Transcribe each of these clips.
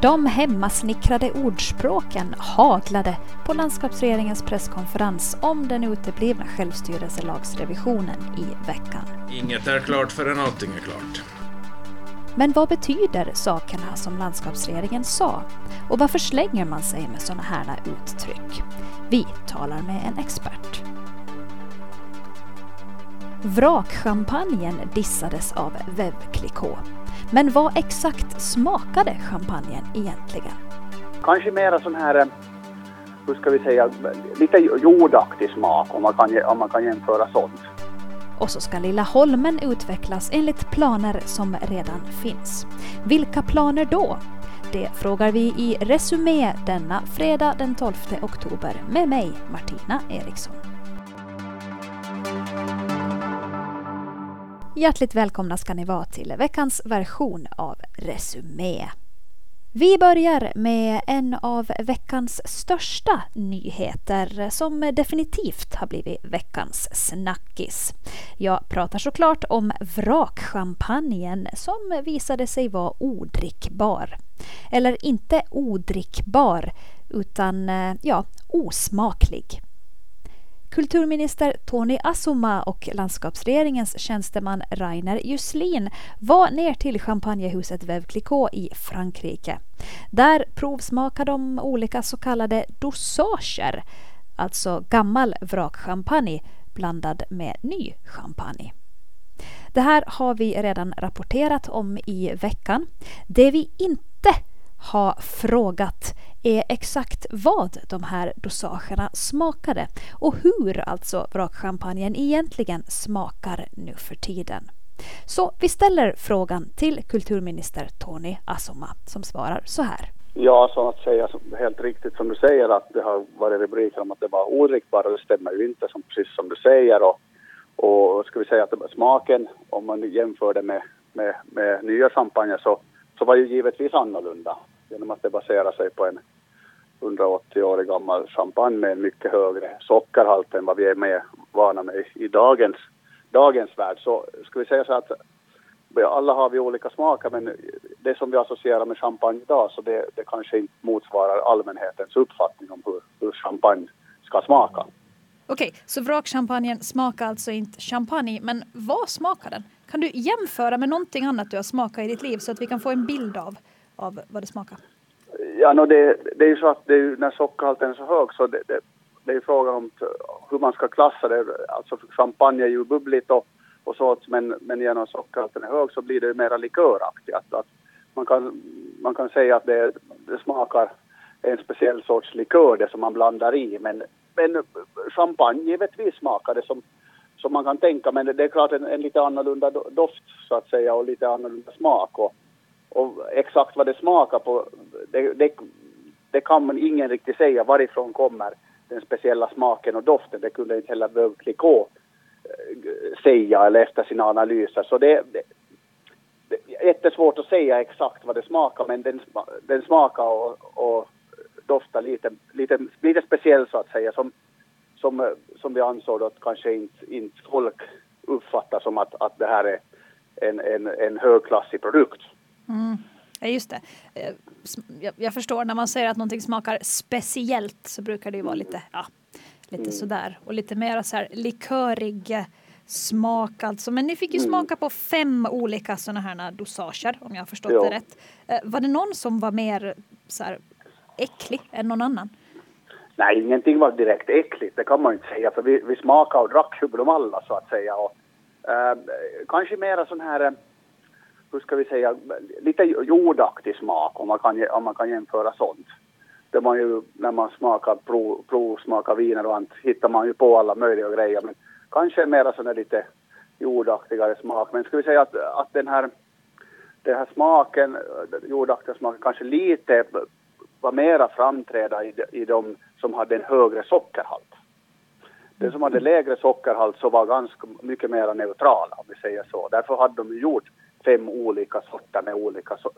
De hemmasnickrade ordspråken haglade på landskapsregeringens presskonferens om den uteblivna självstyrelselagsrevisionen i veckan. Inget är klart förrän allting är klart. Men vad betyder sakerna som landskapsregeringen sa? Och varför slänger man sig med sådana här uttryck? Vi talar med en expert. Vrakchampagnen dissades av Veuve Clicquot. Men vad exakt smakade champagnen egentligen? Kanske mera sån här, eh, hur ska vi säga, lite jordaktig smak om man kan, om man kan jämföra sånt. Och så ska Lilla Holmen utvecklas enligt planer som redan finns. Vilka planer då? Det frågar vi i Resumé denna fredag den 12 oktober med mig, Martina Eriksson. Hjärtligt välkomna ska ni vara till veckans version av Resumé. Vi börjar med en av veckans största nyheter som definitivt har blivit veckans snackis. Jag pratar såklart om vrakchampagnen som visade sig vara odrickbar. Eller inte odrickbar, utan eh, ja, osmaklig. Kulturminister Tony Assoma och landskapsregeringens tjänsteman Rainer Juslin var ner till champagnehuset Veuve Clicquot i Frankrike. Där provsmakade de olika så kallade dosager, alltså gammal vrakchampagne blandad med ny champagne. Det här har vi redan rapporterat om i veckan. Det vi inte har frågat är exakt vad de här dosagerna smakade och hur alltså vrakchampagnen egentligen smakar nu för tiden. Så vi ställer frågan till kulturminister Tony Asoma, som svarar så här. Ja, så att säga helt riktigt som du säger att det har varit rubriker om att det var odrickbart och det stämmer ju inte som, precis som du säger och, och ska vi säga att smaken om man jämför det med, med, med nya champagner så, så var ju givetvis annorlunda genom att det baserar sig på en 180-årig gammal champagne med en mycket högre sockerhalt än vad vi är med vana med i dagens, dagens värld. Så ska vi säga så att alla har vi olika smaker men det som vi associerar med champagne idag så det, det kanske inte motsvarar allmänhetens uppfattning om hur, hur champagne ska smaka. Okej, så vrakchampagnen smakar alltså inte champagne, men vad smakar den? Kan du jämföra med någonting annat du har smakat i ditt liv så att vi kan få en bild av, av vad det smakar? Ja, no, det, det är ju så att det är, när sockerhalten är så hög så det, det, det är frågan om hur man ska klassa det. Alltså champagne är ju bubbligt och, och så, men, men genom sockerhalten är hög så blir det mera liköraktigt. Att, att man, kan, man kan säga att det, det smakar en speciell sorts likör det som man blandar i men, men champagne givetvis smakar det som, som man kan tänka men det är klart en, en lite annorlunda doft så att säga och lite annorlunda smak. Och, och exakt vad det smakar på, det, det, det kan man ingen riktigt säga varifrån kommer den speciella smaken och doften. Det kunde inte heller Veuve Clicquot eh, säga eller efter sina analyser. Så det, det, det är jättesvårt att säga exakt vad det smakar men den, den smakar och, och doftar lite, lite, lite speciell så att säga som, som, som vi ansåg att kanske inte, inte folk uppfattar som att, att det här är en, en, en högklassig produkt. Mm. Ja, just det. Eh, jag, jag, förstår när man säger att någonting smakar speciellt så brukar det ju vara lite, ja, lite mm. sådär och lite mer så här likörig smak alltså. Men ni fick ju mm. smaka på fem olika sådana här dosager om jag har förstått ja. det rätt. Eh, var det någon som var mer så här, äcklig än någon annan? Nej, ingenting var direkt äckligt, det kan man inte säga för vi, vi smakade och drack ju de alla så att säga. Och, äh, kanske mera sån här hur ska vi säga, lite jordaktig smak om man kan, om man kan jämföra sånt. Det man ju, när man smakar, prov, provsmakar viner och annat, hittar man ju på alla möjliga grejer. Men kanske mera sån här lite jordaktigare smak. Men ska vi säga att, att den här, den här smaken, jordaktiga smaken, kanske lite var mera framträda i, i de som hade en högre sockerhalt. Den som hade lägre sockerhalt så var ganska mycket mer neutrala om vi säger så. Därför hade de gjort fem olika sorter med olika so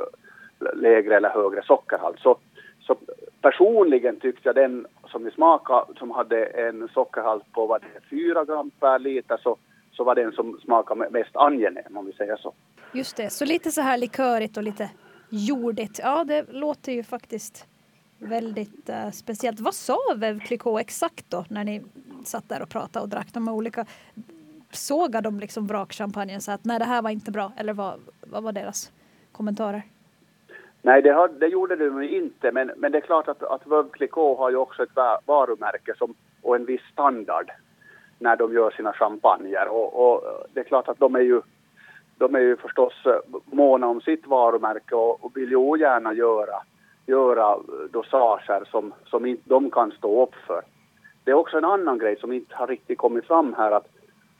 lägre eller högre sockerhalt. Så, så personligen tyckte jag den som vi smakade som hade en sockerhalt på vad det 4 gram per liter så, så var den som smakade mest angenäm om vi säger så. Just det, så lite så här likörigt och lite jordigt. Ja, det låter ju faktiskt väldigt uh, speciellt. Vad sa Veuve Clicquot exakt då när ni satt där och pratade och drack de olika? Sågade de liksom vrakchampagnen så att nej, det här var inte bra? Eller vad, vad var deras kommentarer? Nej, det, har, det gjorde de inte, men, men det är klart att, att Veuve Clicquot har ju också ett varumärke som, och en viss standard när de gör sina champagner. Och, och, det är klart att de är ju, de är ju förstås eh, måna om sitt varumärke och, och vill ju ogärna göra, göra dosager som, som inte de kan stå upp för. Det är också en annan grej som inte har riktigt kommit fram här att,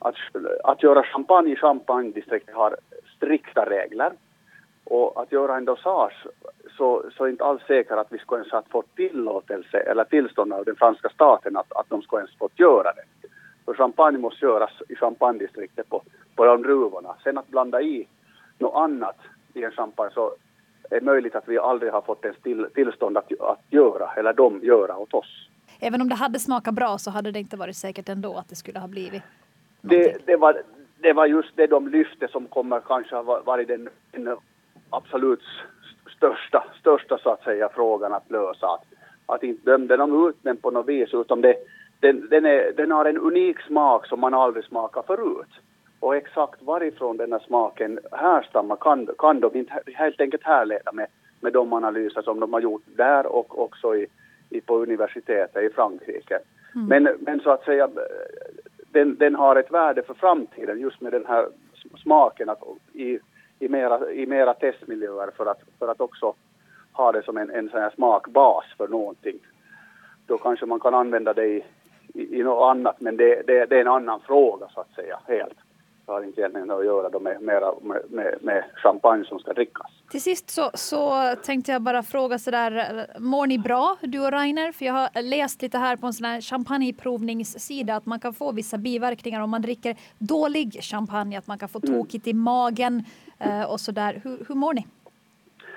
att, att göra champagne i champagnedistriktet har strikta regler. Och att göra en dosage så, så är inte alls säkert att vi skulle ens ha fått tillåtelse eller tillstånd av den franska staten att, att de skulle ens fått göra det. För champagne måste göras i champagnedistriktet på, på de druvorna. Sen att blanda i något annat i en champagne så är möjligt att vi aldrig har fått ens till, tillstånd att, att göra, eller de göra åt oss. Även om det hade smakat bra så hade det inte varit säkert ändå att det skulle ha blivit det, det, var, det var just det de lyfte som kommer kanske ha varit den, den absolut största, största så att säga frågan att lösa. Att, att inte dömde de ut den på något vis utan det, den, den, är, den har en unik smak som man aldrig smakat förut. Och exakt varifrån den här smaken härstammar kan, kan de inte helt enkelt härleda med, med de analyser som de har gjort där och också i, i på universitetet i Frankrike. Mm. Men, men så att säga, den, den har ett värde för framtiden just med den här smaken att, i, i, mera, i mera testmiljöer för att, för att också ha det som en, en sån här smakbas för någonting. Då kanske man kan använda det i, i, i något annat men det, det, det är en annan fråga så att säga helt. Har inte egentligen att göra då med, med, med, med champagne som ska drickas. Till sist så, så tänkte jag bara fråga sådär, mår ni bra du och Rainer? För jag har läst lite här på en sån här champagneprovningssida att man kan få vissa biverkningar om man dricker dålig champagne, att man kan få mm. tokigt i magen eh, och sådär. Hur, hur mår ni?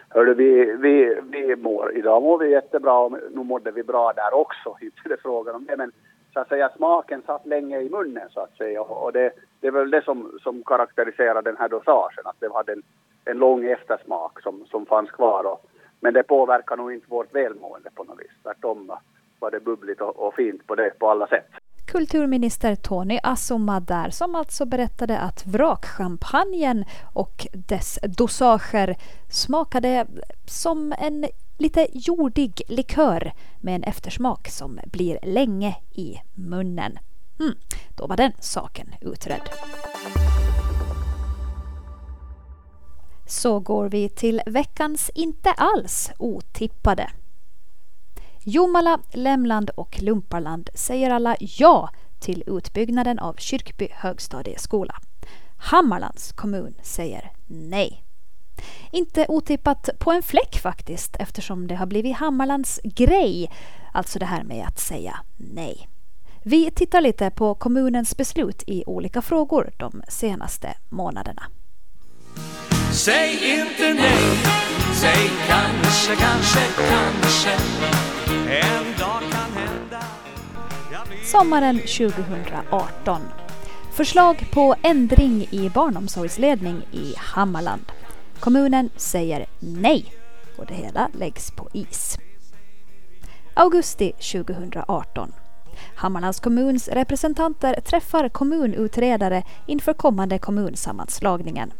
Hörde, vi, vi, vi mår, idag mår vi jättebra och nu mådde vi bra där också, inte det frågan om det men så att säga smaken satt länge i munnen så att säga och det, det är väl det som, som karaktäriserar den här dosagen att det hade en, en lång eftersmak som, som fanns kvar och, men det påverkar nog inte vårt välmående på något vis. Tvärtom var det bubbligt och, och fint på det på alla sätt. Kulturminister Tony Assoma där som alltså berättade att vrakchampagnen och dess dosager smakade som en lite jordig likör med en eftersmak som blir länge i munnen. Mm, då var den saken utredd. Så går vi till veckans inte alls otippade. Jomala, Lämland och Lumparland säger alla ja till utbyggnaden av Kyrkby högstadieskola. Hammarlands kommun säger nej. Inte otippat på en fläck faktiskt eftersom det har blivit Hammarlands grej, alltså det här med att säga nej. Vi tittar lite på kommunens beslut i olika frågor de senaste månaderna. Säg inte nej, säg kanske, kanske, kanske En dag kan hända Sommaren 2018. Förslag på ändring i barnomsorgsledning i Hammarland. Kommunen säger nej och det hela läggs på is. Augusti 2018. Hammarlands kommuns representanter träffar kommunutredare inför kommande kommunsammanslagningen.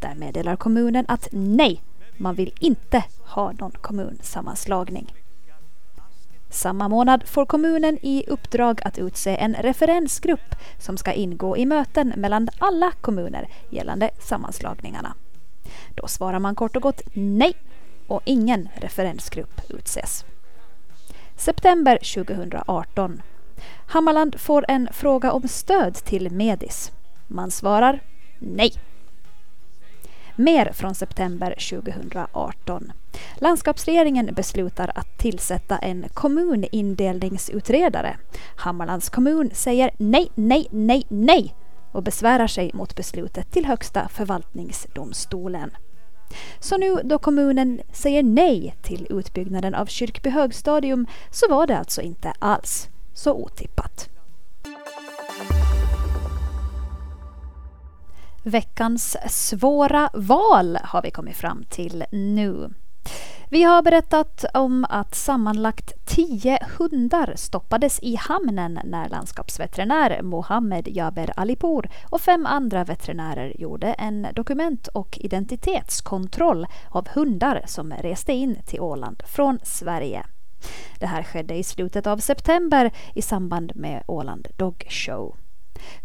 Där meddelar kommunen att nej, man vill inte ha någon kommunsammanslagning. Samma månad får kommunen i uppdrag att utse en referensgrupp som ska ingå i möten mellan alla kommuner gällande sammanslagningarna. Då svarar man kort och gott nej och ingen referensgrupp utses. September 2018. Hammarland får en fråga om stöd till Medis. Man svarar nej. Mer från september 2018. Landskapsregeringen beslutar att tillsätta en kommunindelningsutredare. Hammarlands kommun säger nej, nej, nej, nej och besvärar sig mot beslutet till Högsta förvaltningsdomstolen. Så nu då kommunen säger nej till utbyggnaden av Kyrkby högstadium så var det alltså inte alls så otippat. Veckans svåra val har vi kommit fram till nu. Vi har berättat om att sammanlagt tio hundar stoppades i hamnen när landskapsveterinär Mohammed Jaber Alipour och fem andra veterinärer gjorde en dokument och identitetskontroll av hundar som reste in till Åland från Sverige. Det här skedde i slutet av september i samband med Åland Dog Show.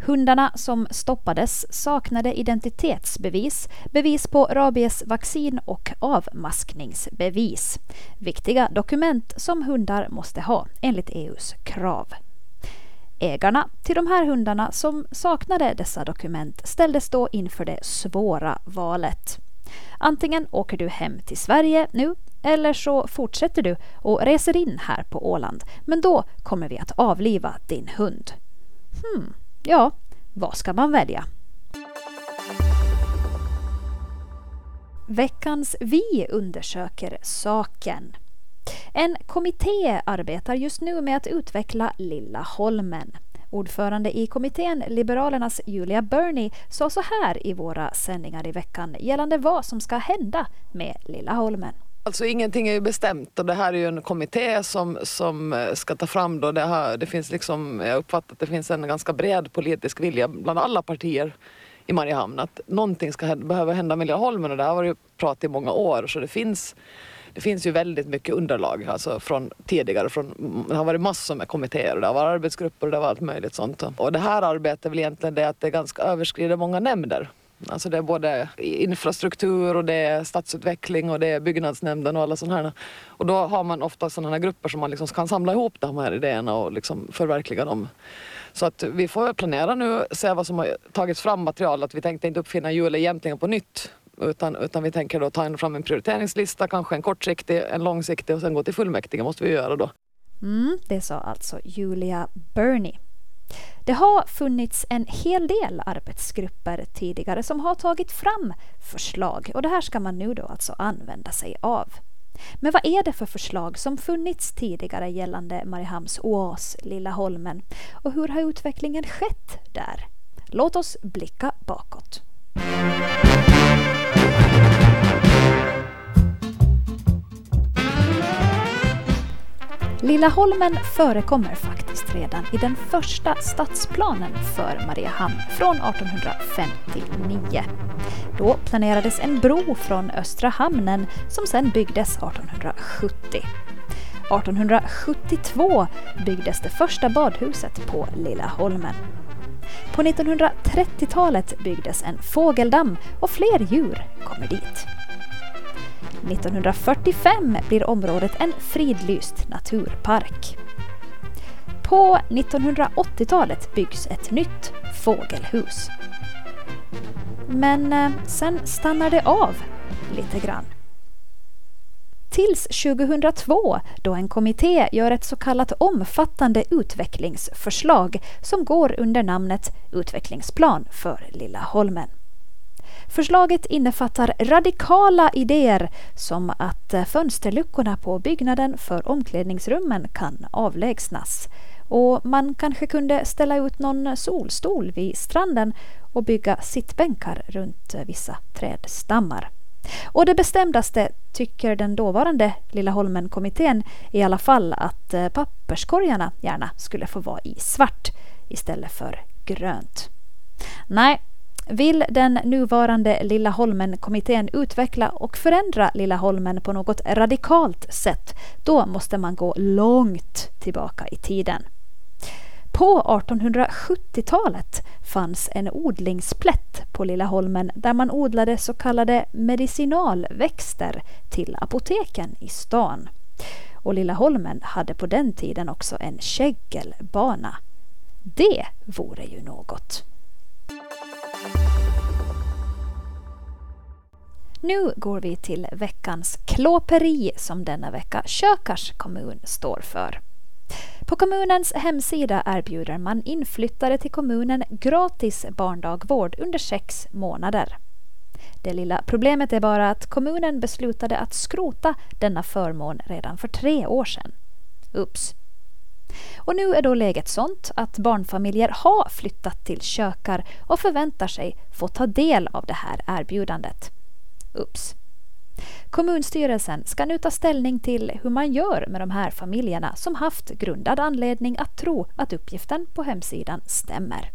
Hundarna som stoppades saknade identitetsbevis, bevis på rabiesvaccin och avmaskningsbevis. Viktiga dokument som hundar måste ha enligt EUs krav. Ägarna till de här hundarna som saknade dessa dokument ställdes då inför det svåra valet. Antingen åker du hem till Sverige nu eller så fortsätter du och reser in här på Åland. Men då kommer vi att avliva din hund. Hmm, Ja, vad ska man välja? Veckans Vi undersöker saken. En kommitté arbetar just nu med att utveckla Lilla Holmen. Ordförande i kommittén, Liberalernas Julia Burney, sa så här i våra sändningar i veckan gällande vad som ska hända med Lilla Holmen. Alltså ingenting är ju bestämt och det här är ju en kommitté som, som eh, ska ta fram då det här. Det finns liksom, jag uppfattar att det finns en ganska bred politisk vilja bland alla partier i Mariehamn att någonting ska behöva hända med Liljeholmen och det här var ju prat i många år så det finns det finns ju väldigt mycket underlag alltså från tidigare. Från, det har varit massor med kommittéer och det har varit arbetsgrupper och det har varit allt möjligt sånt. Och det här arbetet är väl egentligen det att det ganska överskrider många nämnder. Alltså det är både infrastruktur och det är stadsutveckling och det är byggnadsnämnden och alla sådana här. Och då har man ofta sådana här grupper som man liksom kan samla ihop de här idéerna och liksom förverkliga dem. Så att vi får planera nu, se vad som har tagits fram material. Att vi tänkte inte uppfinna hjulet egentligen på nytt. Utan, utan vi tänker då ta fram en prioriteringslista, kanske en kortsiktig, en långsiktig och sen gå till fullmäktige måste vi göra då. Mm, det sa alltså Julia Burney. Det har funnits en hel del arbetsgrupper tidigare som har tagit fram förslag och det här ska man nu då alltså använda sig av. Men vad är det för förslag som funnits tidigare gällande Mariehamns oas Lilla Holmen och hur har utvecklingen skett där? Låt oss blicka bakåt. Lilla Holmen förekommer faktiskt redan i den första stadsplanen för Mariehamn från 1859. Då planerades en bro från Östra hamnen som sedan byggdes 1870. 1872 byggdes det första badhuset på Lilla Holmen. På 1930-talet byggdes en fågeldamm och fler djur kommer dit. 1945 blir området en fridlyst naturpark. På 1980-talet byggs ett nytt fågelhus. Men eh, sen stannar det av lite grann. Tills 2002 då en kommitté gör ett så kallat omfattande utvecklingsförslag som går under namnet Utvecklingsplan för Lilla Holmen. Förslaget innefattar radikala idéer som att eh, fönsterluckorna på byggnaden för omklädningsrummen kan avlägsnas och man kanske kunde ställa ut någon solstol vid stranden och bygga sittbänkar runt eh, vissa trädstammar. Och det bestämdaste tycker den dåvarande Lilla Holmen-kommittén i alla fall att eh, papperskorgarna gärna skulle få vara i svart istället för grönt. Nej, vill den nuvarande Lilla Holmen-kommittén utveckla och förändra Lilla Holmen på något radikalt sätt, då måste man gå långt tillbaka i tiden. På 1870-talet fanns en odlingsplätt på Lilla Holmen där man odlade så kallade medicinalväxter till apoteken i stan. Och Lilla Holmen hade på den tiden också en kägelbana. Det vore ju något. Nu går vi till veckans klåperi som denna vecka Kökars kommun står för. På kommunens hemsida erbjuder man inflyttare till kommunen gratis barndagvård under sex månader. Det lilla problemet är bara att kommunen beslutade att skrota denna förmån redan för tre år sedan. Ups! Och nu är då läget sånt att barnfamiljer har flyttat till kökar och förväntar sig få ta del av det här erbjudandet. Ups. Kommunstyrelsen ska nu ta ställning till hur man gör med de här familjerna som haft grundad anledning att tro att uppgiften på hemsidan stämmer.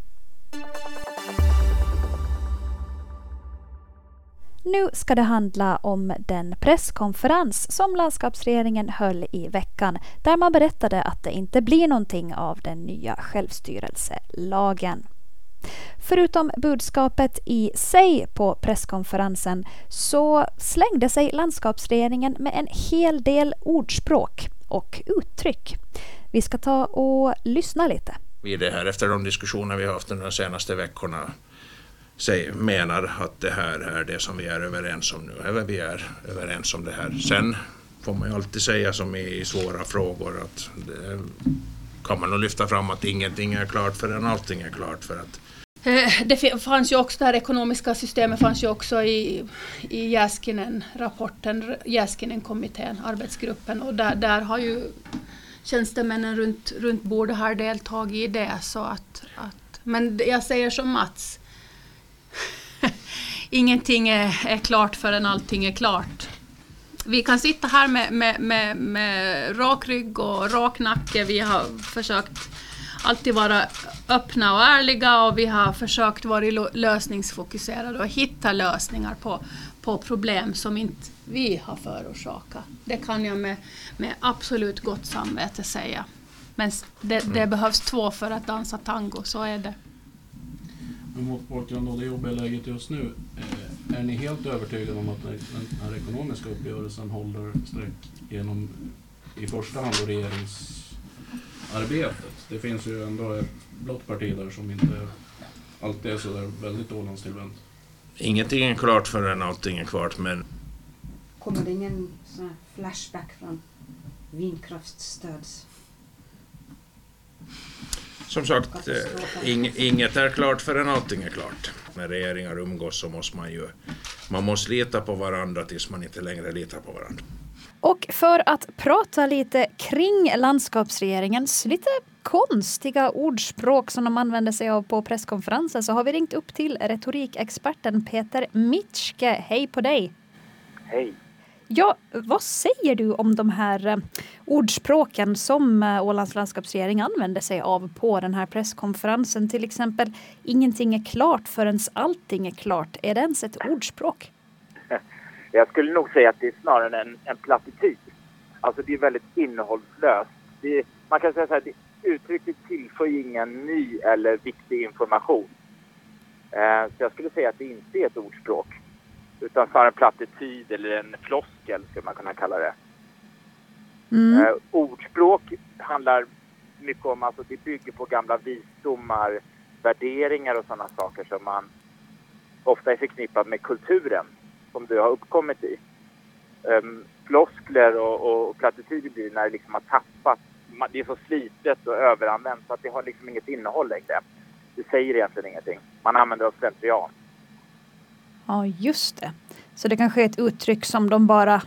Nu ska det handla om den presskonferens som landskapsregeringen höll i veckan där man berättade att det inte blir någonting av den nya självstyrelselagen. Förutom budskapet i sig på presskonferensen så slängde sig landskapsregeringen med en hel del ordspråk och uttryck. Vi ska ta och lyssna lite. Vi det här, efter de diskussioner vi har haft under de senaste veckorna menar att det här är det som vi är överens om nu. Eller vi är överens om det här. Sen får man ju alltid säga som i svåra frågor att det kan man nog lyfta fram att ingenting är klart förrän allting är klart. För att eh, det fanns ju också, det här ekonomiska systemet fanns ju också i, i Jäskinen-rapporten, Jäskinen-kommittén, arbetsgruppen och där, där har ju tjänstemännen runt, runt bordet har deltagit i det. Så att, att, men jag säger som Mats, ingenting är, är klart förrän allting är klart. Vi kan sitta här med, med, med, med rak rygg och rak nacke. Vi har försökt alltid vara öppna och ärliga och vi har försökt vara lösningsfokuserade och hitta lösningar på, på problem som inte vi har förorsakat. Det kan jag med, med absolut gott samvete säga. Men det, det mm. behövs två för att dansa tango, så är det. Men mot bakgrund av det jobbiga läget just nu, eh, är ni helt övertygade om att den här ekonomiska uppgörelsen håller streck genom i första hand regeringsarbetet? Det finns ju ändå ett blått parti där som inte alltid är så där väldigt Ålandstillvänt. Ingenting är klart förrän allting är klart, men... Kommer det ingen sån flashback från vindkraftsstöds som sagt, eh, inget är klart förrän allting är klart. När regeringar umgås så måste man ju man måste lita på varandra tills man inte längre litar på varandra. Och för att prata lite kring landskapsregeringens lite konstiga ordspråk som de använde sig av på presskonferensen så har vi ringt upp till retorikexperten Peter Mitschke. Hej på dig! Hej! Ja, vad säger du om de här eh, ordspråken som eh, Ålands landskapsregering använde sig av på den här presskonferensen? Till exempel, ingenting är klart förrän allting är klart. Är det ens ett ordspråk? Jag skulle nog säga att det är snarare en, en plattityd. Alltså det är väldigt innehållslöst. Det, man kan säga så här, det, uttrycket tillför ingen ny eller viktig information. Eh, så jag skulle säga att det inte är ett ordspråk utan snarare en plattityd eller en floskel skulle man kunna kalla det. Mm. Eh, ordspråk handlar mycket om, alltså det bygger på gamla visdomar, värderingar och sådana saker som man ofta är förknippad med kulturen som du har uppkommit i. Um, floskler och, och plattityder blir när det liksom har tappat, det är så slitet och överanvänt så att det har liksom inget innehåll längre. Det säger egentligen ingenting. Man använder av slentrian. Ja, just det. Så det kanske är ett uttryck som de bara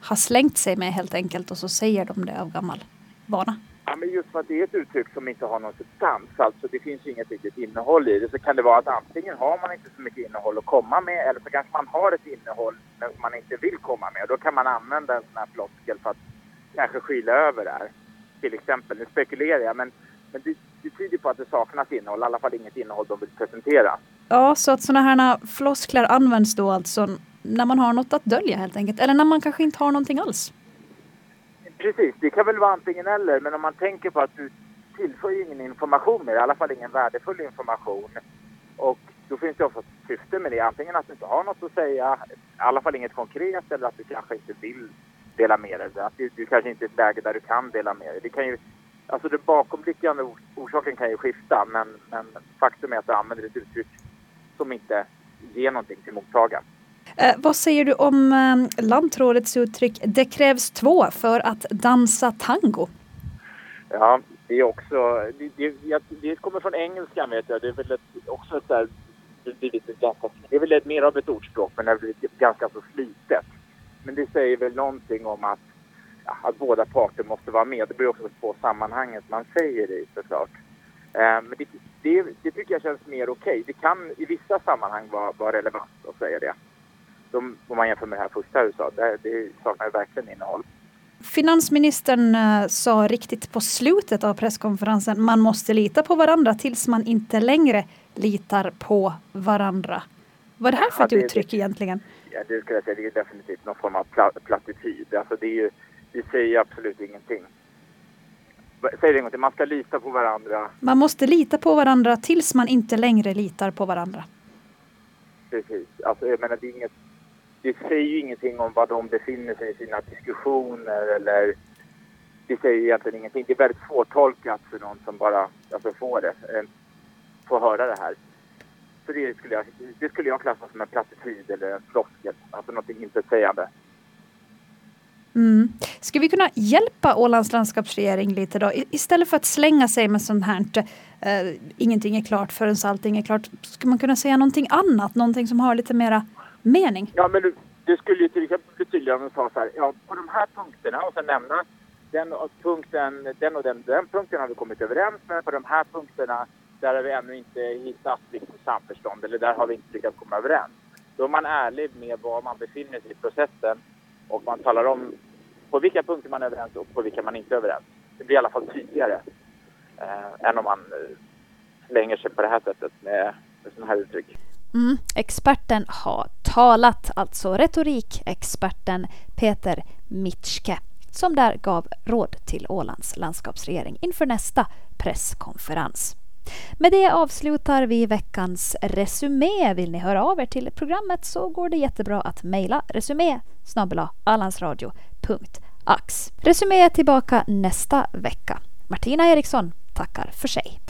har slängt sig med helt enkelt och så säger de det av gammal vana. Ja, men just för att det är ett uttryck som inte har någon substans, alltså det finns inget riktigt innehåll i det, så kan det vara att antingen har man inte så mycket innehåll att komma med eller så kanske man har ett innehåll men som man inte vill komma med. Då kan man använda en sån här floskel för att kanske skyla över det här. Till exempel, nu spekulerar jag, men, men det, det tyder på att det saknas innehåll, i alla fall inget innehåll de vill presentera. Ja, så att sådana här floskler används då alltså när man har något att dölja helt enkelt. Eller när man kanske inte har någonting alls. Precis, det kan väl vara antingen eller. Men om man tänker på att du tillför ingen information med i alla fall ingen värdefull information. Och då finns det också ett syfte med det. Antingen att du inte har något att säga, i alla fall inget konkret, eller att du kanske inte vill dela med dig. Att du, du kanske inte är i ett läge där du kan dela med dig. Det kan ju, alltså den bakomliggande orsaken kan ju skifta, men, men faktum är att du använder ett uttryck som inte ger någonting till mottagaren. Eh, vad säger du om eh, lantrådets uttryck ”det krävs två för att dansa tango”? Ja, det är också... Det, det, det kommer från engelskan vet jag. Det är väl ett, också ett där, det, är väl ett, mer av ett ordspråk men det är ganska så slitet. Men det säger väl någonting om att, att båda parter måste vara med. Det beror också på sammanhanget man säger det i såklart. Eh, men det, det, det, tycker jag känns mer okej. Okay. Det kan i vissa sammanhang vara, vara relevant att säga det. de, om man jämför med det här första du sa, det, det saknar verkligen innehåll. Finansministern uh, sa riktigt på slutet av presskonferensen man måste lita på varandra tills man inte längre litar på varandra. Vad är det här för ett Ja, det- uttryck egentligen? Ja, det skulle jag säga, det är definitivt någon form av pla, plattityd. Alltså det är ju, det säger absolut ingenting. Säg det en gång till, man ska lita på varandra. Man måste lita på varandra tills man inte längre litar på varandra. Precis. Alltså jag menar, det, är inget, det säger ju ingenting om var de befinner sig i sina diskussioner eller det säger egentligen ingenting. Det är väldigt svårtolkat för någon som bara alltså, får det, eh, får höra det här. Så det skulle, jag, det skulle jag klassa som en plattityd eller en floskel, alltså någonting intetsägande. Mm. Ska vi kunna hjälpa Ålands landskapsregering lite då? I, istället för att slänga sig med sånt här eh, ingenting är klart förrän allting är klart. Ska man kunna säga någonting annat? Någonting som har lite mera mening? Ja, men det skulle ju till exempel bli tydligare om du sa så här, ja, på de här punkterna och sen nämna den och punkten, den och den, den punkten har vi kommit överens med, på de här punkterna där har vi ännu inte hittat liksom samförstånd eller där har vi inte lyckats komma överens. Då är man ärlig med var man befinner sig i processen och man talar om på vilka punkter man är överens och på vilka man inte är överens. Det blir i alla fall tydligare eh, än om man eh, slänger sig på det här sättet med, med sådana här uttryck. Mm. Experten har talat, alltså retorikexperten Peter Mitschke som där gav råd till Ålands landskapsregering inför nästa presskonferens. Med det avslutar vi veckans resumé. Vill ni höra av er till programmet så går det jättebra att mejla resumé Resumé är tillbaka nästa vecka. Martina Eriksson tackar för sig.